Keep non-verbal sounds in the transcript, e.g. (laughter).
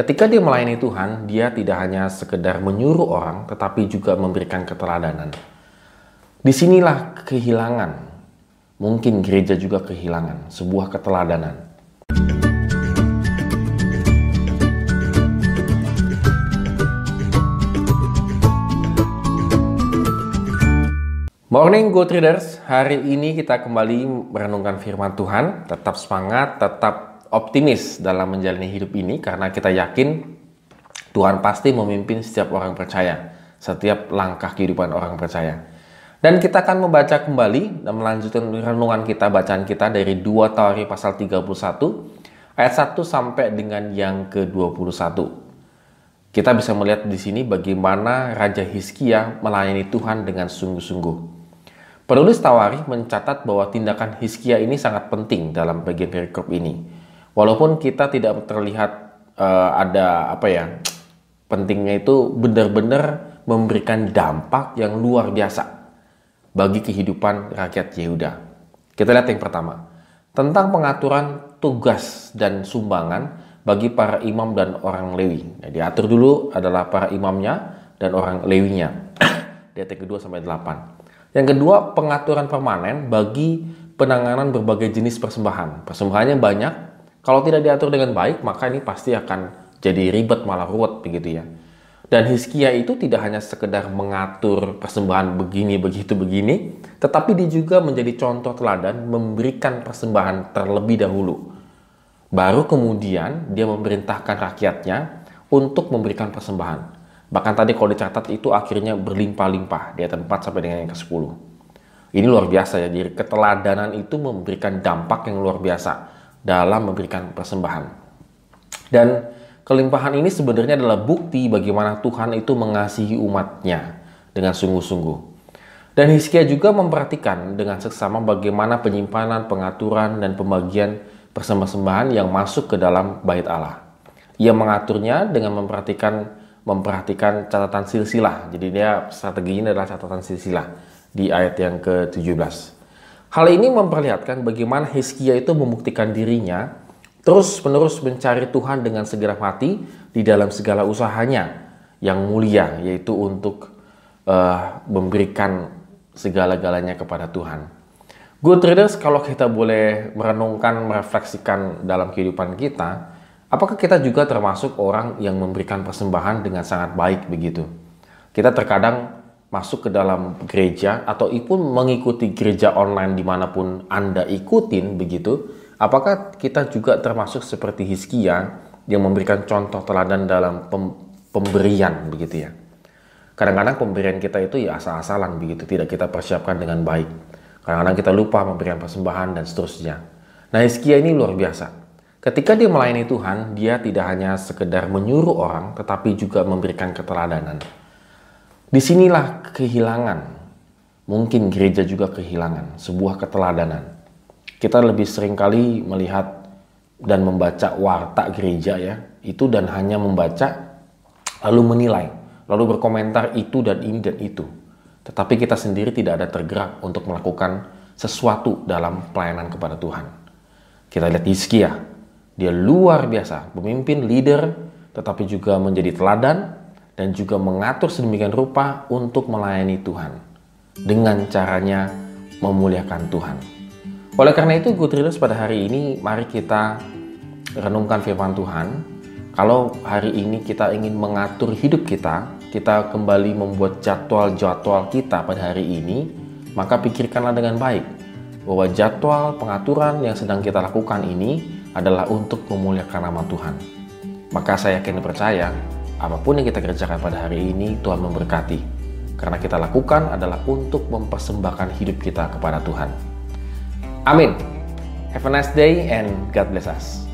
Ketika dia melayani Tuhan, dia tidak hanya sekedar menyuruh orang, tetapi juga memberikan keteladanan. Di sinilah kehilangan, mungkin gereja juga kehilangan, sebuah keteladanan. Morning Go Traders, hari ini kita kembali merenungkan firman Tuhan, tetap semangat, tetap optimis dalam menjalani hidup ini karena kita yakin Tuhan pasti memimpin setiap orang percaya, setiap langkah kehidupan orang percaya. Dan kita akan membaca kembali dan melanjutkan renungan kita, bacaan kita dari 2 Tawari pasal 31 ayat 1 sampai dengan yang ke-21. Kita bisa melihat di sini bagaimana Raja Hizkia melayani Tuhan dengan sungguh-sungguh. Penulis Tawari mencatat bahwa tindakan Hizkia ini sangat penting dalam bagian perikop ini. Walaupun kita tidak terlihat uh, ada apa ya pentingnya itu benar-benar memberikan dampak yang luar biasa bagi kehidupan rakyat Yehuda. Kita lihat yang pertama tentang pengaturan tugas dan sumbangan bagi para imam dan orang Lewi. Nah, diatur dulu adalah para imamnya dan orang Lewinya. (coughs) Di ayat kedua sampai 8. Yang kedua, pengaturan permanen bagi penanganan berbagai jenis persembahan. Persembahannya banyak, kalau tidak diatur dengan baik, maka ini pasti akan jadi ribet malah ruwet begitu ya. Dan Hizkia itu tidak hanya sekedar mengatur persembahan begini, begitu, begini, tetapi dia juga menjadi contoh teladan memberikan persembahan terlebih dahulu. Baru kemudian dia memerintahkan rakyatnya untuk memberikan persembahan. Bahkan tadi kalau dicatat itu akhirnya berlimpah-limpah di 4 sampai dengan yang ke-10. Ini luar biasa ya, jadi keteladanan itu memberikan dampak yang luar biasa dalam memberikan persembahan. Dan kelimpahan ini sebenarnya adalah bukti bagaimana Tuhan itu mengasihi umatnya dengan sungguh-sungguh. Dan Hizkia juga memperhatikan dengan seksama bagaimana penyimpanan, pengaturan, dan pembagian persembahan yang masuk ke dalam bait Allah. Ia mengaturnya dengan memperhatikan memperhatikan catatan silsilah. Jadi dia strateginya adalah catatan silsilah di ayat yang ke-17. Hal ini memperlihatkan bagaimana Hizkia itu membuktikan dirinya terus-menerus mencari Tuhan dengan segera mati di dalam segala usahanya yang mulia yaitu untuk uh, memberikan segala-galanya kepada Tuhan. Good readers, kalau kita boleh merenungkan, merefleksikan dalam kehidupan kita, Apakah kita juga termasuk orang yang memberikan persembahan dengan sangat baik begitu? Kita terkadang masuk ke dalam gereja atau pun mengikuti gereja online di mana pun Anda ikutin begitu, apakah kita juga termasuk seperti Hizkia yang memberikan contoh teladan dalam pem pemberian begitu ya? Kadang-kadang pemberian kita itu ya asal-asalan begitu, tidak kita persiapkan dengan baik. Kadang-kadang kita lupa memberikan persembahan dan seterusnya. Nah Hizkia ini luar biasa Ketika dia melayani Tuhan, dia tidak hanya sekedar menyuruh orang, tetapi juga memberikan keteladanan. Di sinilah kehilangan, mungkin gereja juga kehilangan, sebuah keteladanan. Kita lebih sering kali melihat dan membaca warta gereja ya, itu dan hanya membaca lalu menilai, lalu berkomentar itu dan ini dan itu. Tetapi kita sendiri tidak ada tergerak untuk melakukan sesuatu dalam pelayanan kepada Tuhan. Kita lihat Hizkia, dia luar biasa, pemimpin, leader, tetapi juga menjadi teladan dan juga mengatur sedemikian rupa untuk melayani Tuhan dengan caranya memuliakan Tuhan. Oleh karena itu, good pada hari ini mari kita renungkan firman Tuhan. Kalau hari ini kita ingin mengatur hidup kita, kita kembali membuat jadwal-jadwal kita pada hari ini, maka pikirkanlah dengan baik bahwa jadwal pengaturan yang sedang kita lakukan ini adalah untuk memuliakan nama Tuhan. Maka saya yakin percaya, apa pun yang kita kerjakan pada hari ini, Tuhan memberkati. Karena kita lakukan adalah untuk mempersembahkan hidup kita kepada Tuhan. Amin. Have a nice day and God bless us.